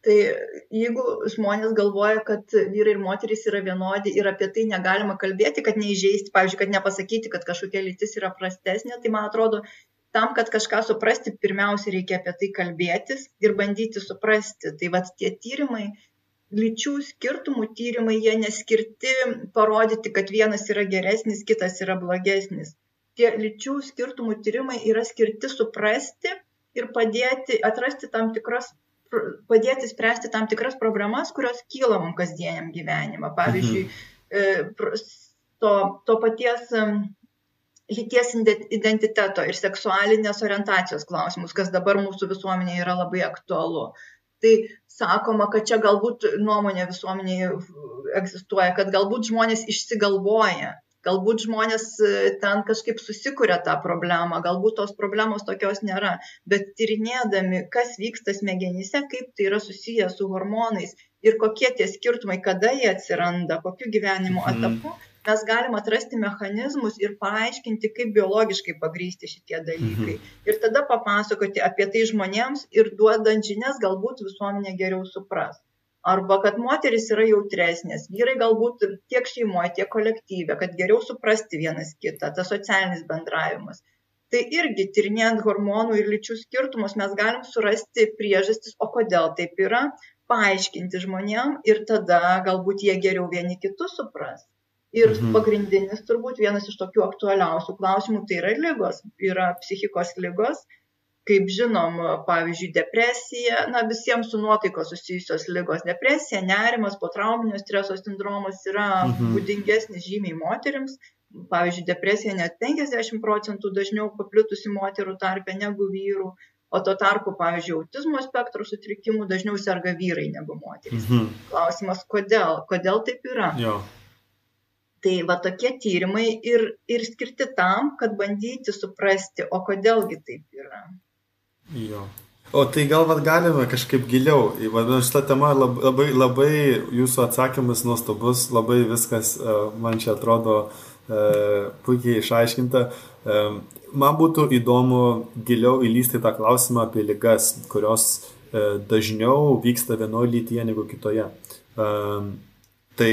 Tai jeigu žmonės galvoja, kad vyrai ir moterys yra vienodi ir apie tai negalima kalbėti, kad neįžeisti, pavyzdžiui, kad nepasakyti, kad kažkokia lytis yra prastesnė, tai man atrodo, tam, kad kažką suprasti, pirmiausia reikia apie tai kalbėtis ir bandyti suprasti. Tai vad tie tyrimai lyčių skirtumų tyrimai jie neskirti parodyti, kad vienas yra geresnis, kitas yra blogesnis. Tie lyčių skirtumų tyrimai yra skirti suprasti ir padėti atrasti tam tikras, padėti spręsti tam tikras problemas, kurios kyla mums kasdieniam gyvenimą. Pavyzdžiui, mhm. to, to paties lyties identiteto ir seksualinės orientacijos klausimus, kas dabar mūsų visuomenėje yra labai aktualu tai sakoma, kad čia galbūt nuomonė visuomenėje egzistuoja, kad galbūt žmonės išsigalvoja, galbūt žmonės e, ten kažkaip susikuria tą problemą, galbūt tos problemos tokios nėra, bet tyrinėdami, kas vyksta smegenyse, kaip tai yra susiję su hormonais ir kokie tie skirtumai, kada jie atsiranda, kokiu gyvenimo mhm. etapu, mm mes galim atrasti mechanizmus ir paaiškinti, kaip biologiškai pagrysti šitie dalykai. Mhm. Ir tada papasakoti apie tai žmonėms ir duodant žinias galbūt visuomenė geriau supras. Arba kad moteris yra jautresnės, vyrai galbūt tiek šeimoje, tiek kolektyve, kad geriau suprasti vienas kitą, tas socialinis bendravimas. Tai irgi tyrinėjant hormonų ir lyčių skirtumus mes galim surasti priežastis, o kodėl taip yra, paaiškinti žmonėm ir tada galbūt jie geriau vieni kitus supras. Ir mhm. pagrindinis turbūt vienas iš tokių aktualiausių klausimų tai yra lygos, yra psichikos lygos, kaip žinom, pavyzdžiui, depresija, na visiems su nuotaikos susijusios lygos, depresija, nerimas, potrauminio streso sindromas yra mhm. būdingesnis žymiai moteriams, pavyzdžiui, depresija net 50 procentų dažniau paplitusi moterų tarpe negu vyrų, o tuo tarpu, pavyzdžiui, autizmo spektro sutrikimų dažniau serga vyrai negu moterys. Mhm. Klausimas, kodėl? Kodėl taip yra? Jo. Tai va tokie tyrimai ir, ir skirti tam, kad bandyti suprasti, o kodėlgi taip yra. Jo. O tai gal vad galime kažkaip giliau, vadinu, šitą temą labai, labai, jūsų atsakymas nuostabus, labai viskas e, man čia atrodo e, puikiai išaiškinta. E, man būtų įdomu giliau įlysti tą klausimą apie ligas, kurios dažniau vyksta vienoje lytyje negu kitoje. Tai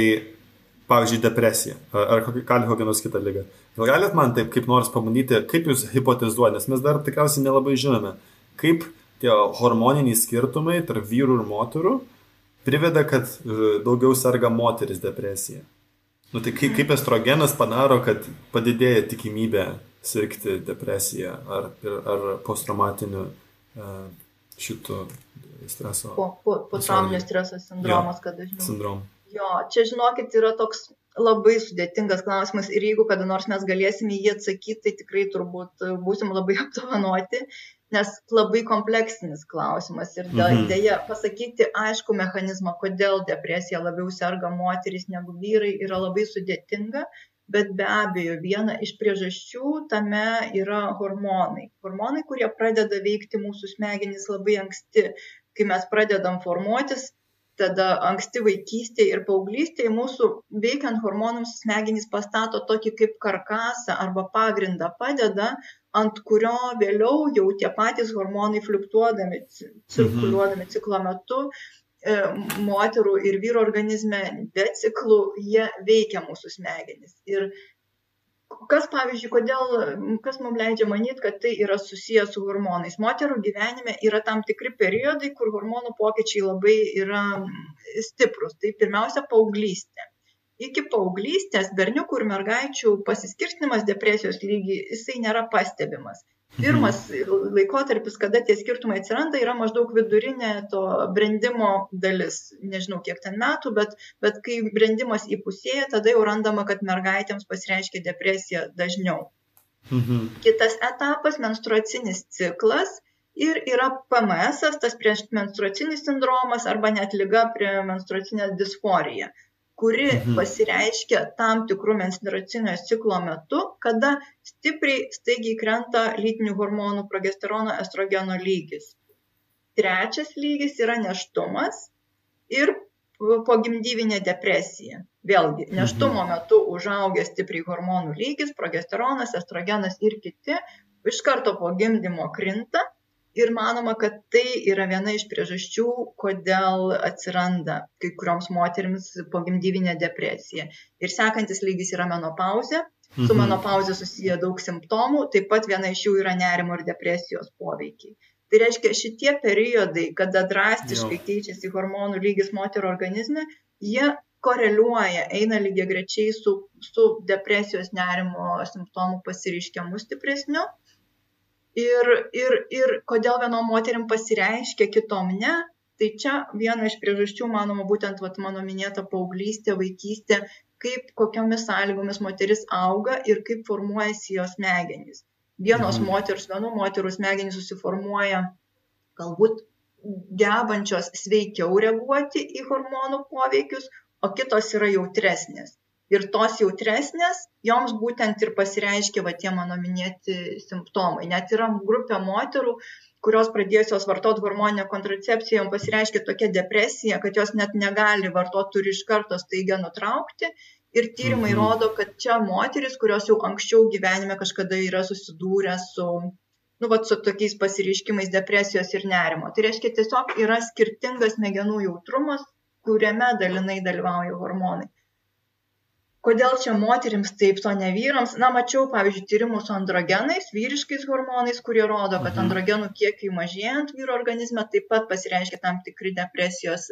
pavyzdžiui, depresija ar, gali kokią nors kitą lygą. Gal galit man taip kaip nors pabandyti, kaip jūs hipotezuojate, nes mes dar tikriausiai nelabai žinome, kaip tie hormoniniai skirtumai tarp vyrų ir moterų priveda, kad e, daugiau serga moteris depresija. Nu tai kaip, kaip estrogenas padaro, kad padidėja tikimybė sirgti depresiją ar, ar posttraumatiniu uh, šitų streso. Po, po, po trauminio streso sindromas, kad dažniau. Sindrom. Jo, čia žinokit, yra toks labai sudėtingas klausimas ir jeigu kada nors mes galėsime jį atsakyti, tai tikrai turbūt būsim labai apdovanoti, nes labai kompleksinis klausimas ir mhm. dėja pasakyti aišku mechanizmą, kodėl depresija labiau serga moteris negu vyrai, yra labai sudėtinga, bet be abejo viena iš priežasčių tame yra hormonai. Hormonai, kurie pradeda veikti mūsų smegenys labai anksti, kai mes pradedam formuotis, tada anksti vaikystėje ir paauglystėje mūsų veikiant hormonams smegenys pastato tokį kaip karkasą arba pagrindą padeda, ant kurio vėliau jau tie patys hormonai fluktuodami, cirkuliuodami ciklo metu, e, moterų ir vyro organizme be ciklų, jie veikia mūsų smegenis. Ir kas, pavyzdžiui, kodėl, kas mums leidžia manyti, kad tai yra susijęs su hormonais. Moterų gyvenime yra tam tikri periodai, kur hormonų pokyčiai labai yra stiprus. Tai pirmiausia, paauglystė iki paauglystės berniukų ir mergaičių pasiskirstimas depresijos lygį, jisai nėra pastebimas. Pirmas laikotarpis, kada tie skirtumai atsiranda, yra maždaug vidurinė to brendimo dalis. Nežinau, kiek ten metų, bet, bet kai brendimas įpusėja, tada jau randama, kad mergaitėms pasireiškia depresija dažniau. Mhm. Kitas etapas - menstruacinis ciklas. Ir yra PMS, tas prieš menstruacinis sindromas arba net lyga prie menstruacinė disforija kuri mhm. pasireiškia tam tikrų menstruacinio ciklo metu, kada stipriai, staigiai krenta lytinių hormonų progesterono estrogeno lygis. Trečias lygis yra neštumas ir pogimdyvinė depresija. Vėlgi, mhm. neštumo metu užaugęs stipriai hormonų lygis, progesteronas, estrogenas ir kiti iš karto po gimdymo krinta ir manoma kad tai yra viena iš priežasčių kodėl atsiranda kai kurioms moterims pogimdyvinė depresija ir sekantis lygis yra menopauzė su mhm. menopauze susiję daug simptomų taip pat viena iš jų yra nerimo ir depresijos poveikiai tai reiškia šitie periodai kada drastiškai jo. keičiasi hormonų lygis moterų organizme jie koreliuoja eina lygiagrečiai su su depresijos nerimo simptomų pasireiškimu stipresniu ir, ir, ir kodėl vienom moterim pasireiškia, kitom ne. Tai čia viena iš priežasčių, manoma, būtent vat, mano minėta paauglystė, vaikystė, kaip kokiomis sąlygomis moteris auga ir kaip formuojasi jos smegenys. Vienos mhm. moteris, vienų moterų smegenys susiformuoja galbūt gebančios sveikiau reaguoti į hormonų poveikius, o kitos yra jautresnės ir tos jautresnės, joms būtent ir pasireiškia va tie mano minėti simptomai. Net yra grupė moterų, kurios pradėjusios vartoti hormoninę kontracepciją, joms pasireiškia tokia depresija, kad jos net negali vartoti, turi iš karto staiga nutraukti. Ir tyrimai mhm. rodo, kad čia moteris, kurios jau anksčiau gyvenime kažkada yra susidūrę su, nu, va, su tokiais pasireiškimais depresijos ir nerimo. Tai reiškia, tiesiog yra skirtingas smegenų jautrumas, kuriame dalinai dalyvauja hormonai kodėl čia moterims taip, o ne vyrams. Na, mačiau, pavyzdžiui, tyrimų su androgenais, vyriškais hormonais, kurie rodo, kad mhm. androgenų kiekiai mažėjant vyro organizme taip pat pasireiškia tam tikri depresijos,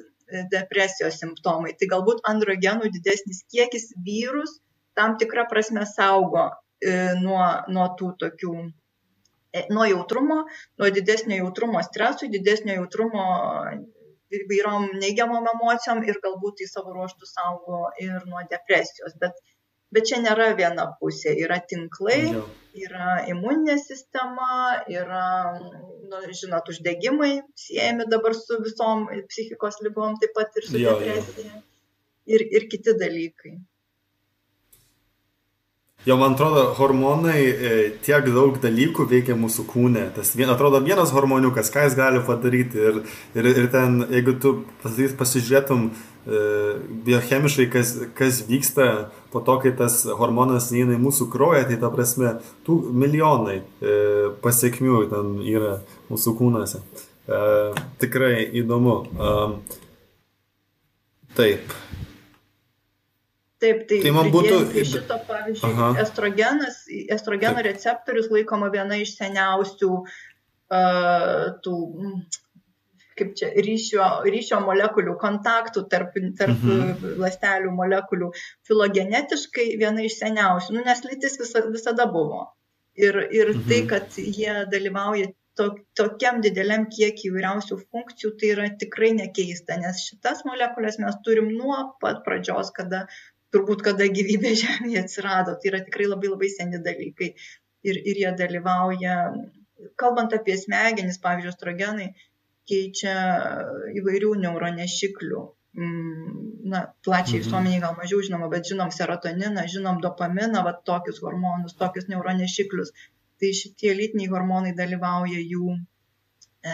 depresijos simptomai. Tai galbūt androgenų didesnis kiekis vyrus tam tikrą prasme saugo e, nuo, nuo tų tokių e, nuo jautrumo, nuo didesnio jautrumo stresui, didesnio jautrumo įvairiom neigiamom emocijom ir galbūt tai savo ruoštų saugo ir nuo depresijos. Bet, bet čia nėra viena pusė. Yra tinklai, yra imuninė sistema, yra, nu, žinot, uždegimai siejami dabar su visom psichikos lygom, taip pat ir su jo, depresija. Jo. Ir, ir kiti dalykai. Jo, man atrodo, hormonai e, tiek daug dalykų veikia mūsų kūne. Tas vien, atrodo vienas hormoniukas, ką jis gali padaryti. Ir, ir, ir ten, jeigu tu pasižiūrėtum e, biochemiškai, kas, kas vyksta po to, kai tas hormonas neina į mūsų kraują, tai ta prasme, tų milijonai e, pasiekmių ten yra mūsų kūnuose. E, tikrai įdomu. E, taip. Taip, tai, tai man būtų... Šito, pavyzdžiui, Aha. estrogenas, estrogeno Taip. receptorius laikoma viena iš seniausių uh, tų, kaip čia, ryšio, ryšio molekulių, kontaktų tarp, tarp mhm. lastelių molekulių. Filogenetiškai viena iš seniausių, nu, nes lytis visa, visada buvo. Ir, ir mhm. tai, kad jie dalyvauja to, tokiam dideliam kiekį įvairiausių funkcijų, tai yra tikrai nekeista, nes šitas molekulės mes turim nuo pat pradžios, kada turbūt kada gyvybė Žemėje atsirado. Tai yra tikrai labai labai seni dalykai. Ir, ir jie dalyvauja, kalbant apie smegenis, pavyzdžiui, estrogenai keičia įvairių neuronešiklių. Mm, na, plačiai mhm. visuomeniai gal mažiau žinoma, bet žinom serotoniną, žinom dopaminą, va tokius hormonus, tokius neuronešiklius. Tai šitie lytiniai hormonai dalyvauja jų, e,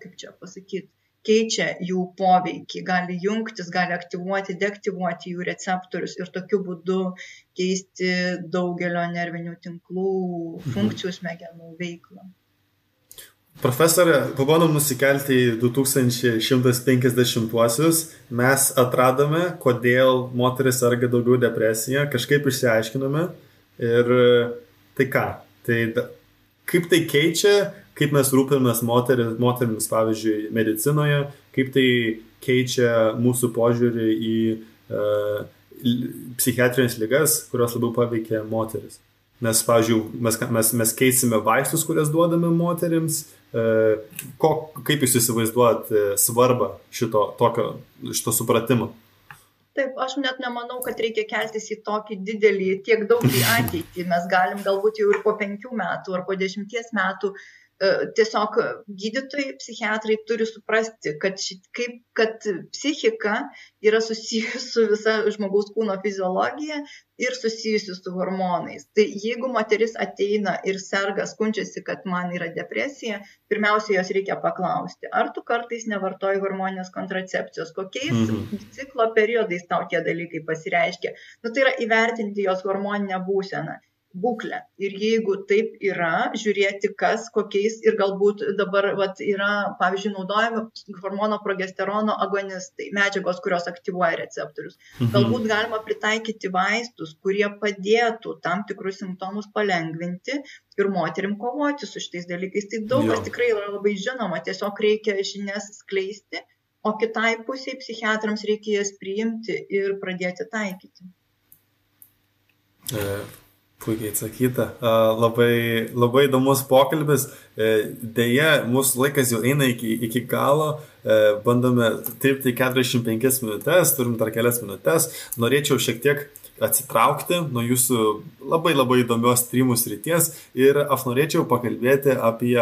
kaip čia pasakyti, keičia jų poveikį, gali jungtis, gali aktyvuoti, deaktyvuoti jų receptorius ir tokiu būdu keisti daugelio nervinių tinklų mhm. funkcijų smegenų veiklą. Profesorė, pabandom nusikelti į 2150-uosius. Mes atradome, kodėl moteris serga daugiau depresija, kažkaip išsiaiškinome. Ir tai ką? Tai kaip tai keičia kaip mes rūpinamės moteris, moterimis, pavyzdžiui, medicinoje, kaip tai keičia mūsų požiūrį į uh, psichiatrinės lygas, kurios labiau paveikia moteris. Nes, pavyzdžiui, mes, mes, mes keisime vaistus, kurias duodame moteriams. Uh, ko, kaip jūs įsivaizduojat uh, svarbą šito, tokio, šito supratimo? Taip, aš net nemanau, kad reikia keltis į tokį didelį, tiek daug į ateitį. Mes galim galbūt jau ir po penkių metų ar po dešimties metų uh, E, tiesiog gydytojai, psichiatrai turi suprasti, kad, šit, kaip, kad psichika yra susijusi su visa žmogaus kūno fiziologija ir susijusi su hormonais. Tai jeigu moteris ateina ir serga, skundžiasi, kad man yra depresija, pirmiausia, jos reikia paklausti, ar tu kartais nevartoji hormoninės kontracepcijos, kokiais mhm. ciklo periodais tau tie dalykai pasireiškia. Nu, tai yra įvertinti jos hormoninę būseną būklę. Ir jeigu taip yra, žiūrėti, kas, kokiais ir galbūt dabar vat, yra, pavyzdžiui, naudojami hormono progesterono agonistai, medžiagos, kurios aktyvuoja receptorius. Mhm. Galbūt galima pritaikyti vaistus, kurie padėtų tam tikrus simptomus palengvinti ir moterim kovoti su šitais dalykais. Tai daug kas tikrai yra labai žinoma, tiesiog reikia žinias skleisti, o kitai pusiai psichiatrams reikia jas priimti ir pradėti taikyti. E Puikiai atsakyta. Labai, labai įdomus pokalbis. E, deja, mūsų laikas jau eina iki, iki galo. E, bandome dirbti 45 minutės, turim dar kelias minutės. Norėčiau šiek tiek atsitraukti nuo jūsų labai labai įdomios tyrimų srities ir aš norėčiau pakalbėti apie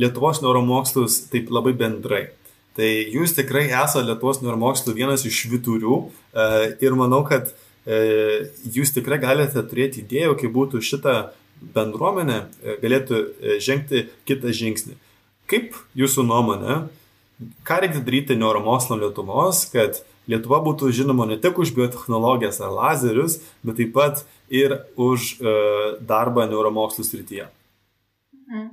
Lietuvos neuromokslus taip labai bendrai. Tai jūs tikrai esate Lietuvos neuromokslų vienas iš šviturių e, ir manau, kad E, jūs tikrai galite turėti idėjų, kaip būtų šitą bendruomenę e, galėtų e, žengti kitą žingsnį. Kaip jūsų nuomonė, ką reikia daryti neuromokslo Lietuvos, kad Lietuva būtų žinoma ne tik už biotehnologijas ar lazerius, bet taip pat ir už darbą neuromokslų srityje? Mhm.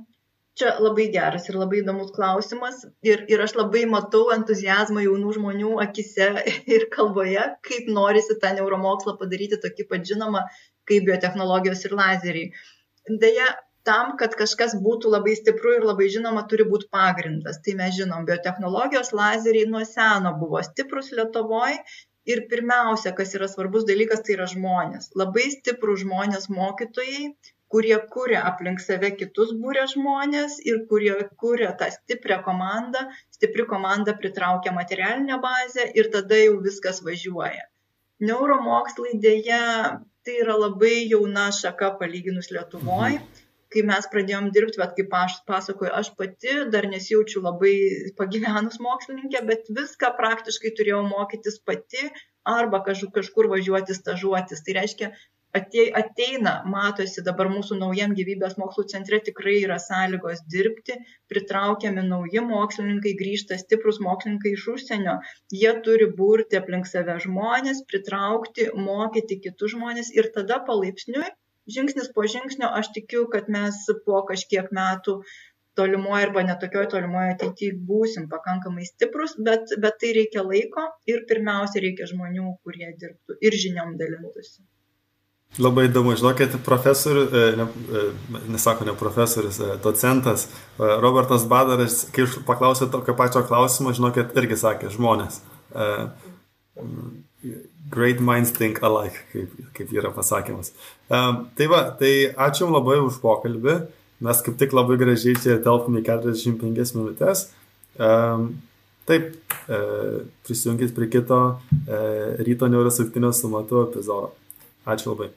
Čia labai geras ir labai įdomus klausimas ir, ir aš labai matau entuzijazmą jaunų žmonių akise ir kalboje, kaip norisi tą neuromokslą padaryti tokį pat žinomą kaip biotehnologijos ir lazeriai. Deja, tam, kad kažkas būtų labai stipru ir labai žinoma, turi būti pagrindas. Tai mes žinom, biotehnologijos lazeriai nuo seno buvo stiprus Lietuvoje ir pirmiausia, kas yra svarbus dalykas, tai yra žmonės. Labai stiprų žmonės mokytojai, kurie kuria aplink save kitus būrė žmonės ir kurie kuria tą stiprią komandą, stipri komanda pritraukia materialinę bazę ir tada jau viskas važiuoja. Neuromokslai dėja, tai yra labai jauna šaka palyginus Lietuvoje. Mhm. Kai mes pradėjom dirbti, bet kaip aš pasakoju, aš pati dar nesijaučiu labai pagyvenus mokslininkė, bet viską praktiškai turėjau mokytis pati arba kažkur važiuoti stažuotis. Tai reiškia, ateina, matosi dabar mūsų naujam gyvybės mokslų centre tikrai yra sąlygos dirbti, pritraukiami nauji mokslininkai, grįžta stiprus mokslininkai iš užsienio, jie turi būrti aplink save žmonės, pritraukti, mokyti kitus žmonės ir tada palaipsniui, žingsnis po žingsnio, aš tikiu, kad mes po kažkiek metų tolimoje arba netokioje tolimoje ateityje būsim pakankamai stiprus, bet, bet tai reikia laiko ir pirmiausia reikia žmonių, kurie dirbtų ir žiniom dalintųsi. Labai įdomu, žinokit, profesorius, e, ne, e, nesako ne profesorius, e, docentas Robertas Badaras, kai paklausė tokio pačio klausimo, žinokit, irgi sakė žmonės. Great minds think alike, kaip, kaip yra pasakymas. Tai va, tai ačiū Jums labai už pokalbį. Mes kaip tik labai gražiai čia telpame 45 minutės. Taip, prisijungit prie kito ryto neurosaktinio su matu epizodo. Ačiū labai.